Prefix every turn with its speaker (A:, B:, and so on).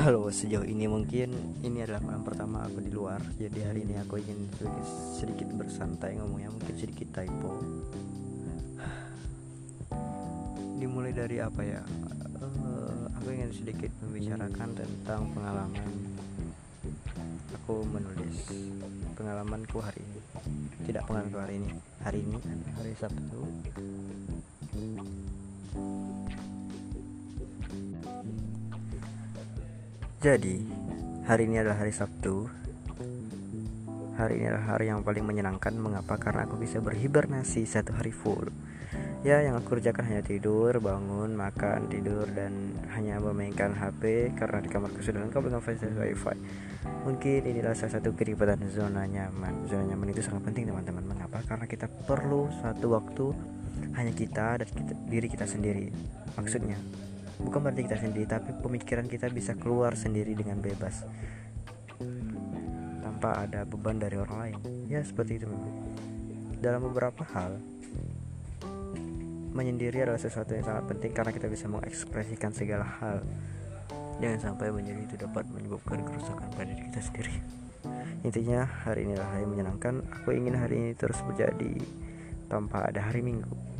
A: Halo, sejauh ini mungkin ini adalah malam pertama aku di luar. Jadi hari ini aku ingin sedikit, bersantai ngomongnya, mungkin sedikit typo. Dimulai dari apa ya? Uh, aku ingin sedikit membicarakan tentang pengalaman aku menulis pengalamanku hari ini. Tidak pengalamanku hari ini. Hari ini hari Sabtu Jadi, hari ini adalah hari Sabtu. Hari ini adalah hari yang paling menyenangkan. Mengapa? Karena aku bisa berhibernasi satu hari full. Ya, yang aku kerjakan hanya tidur, bangun, makan, tidur, dan hanya memainkan HP karena di kamarku sudah lengkap dengan fasilitas WiFi. Mungkin inilah salah satu kenikmatan zona nyaman. Zona nyaman itu sangat penting, teman-teman. Mengapa? Karena kita perlu satu waktu hanya kita dan kita, diri kita sendiri. Maksudnya, bukan berarti kita sendiri tapi pemikiran kita bisa keluar sendiri dengan bebas. Tanpa ada beban dari orang lain. Ya seperti itu dalam beberapa hal menyendiri adalah sesuatu yang sangat penting karena kita bisa mengekspresikan segala hal. Jangan sampai menyendiri itu dapat menyebabkan kerusakan pada diri kita sendiri. Intinya hari inilah hari menyenangkan. Aku ingin hari ini terus menjadi tanpa ada hari minggu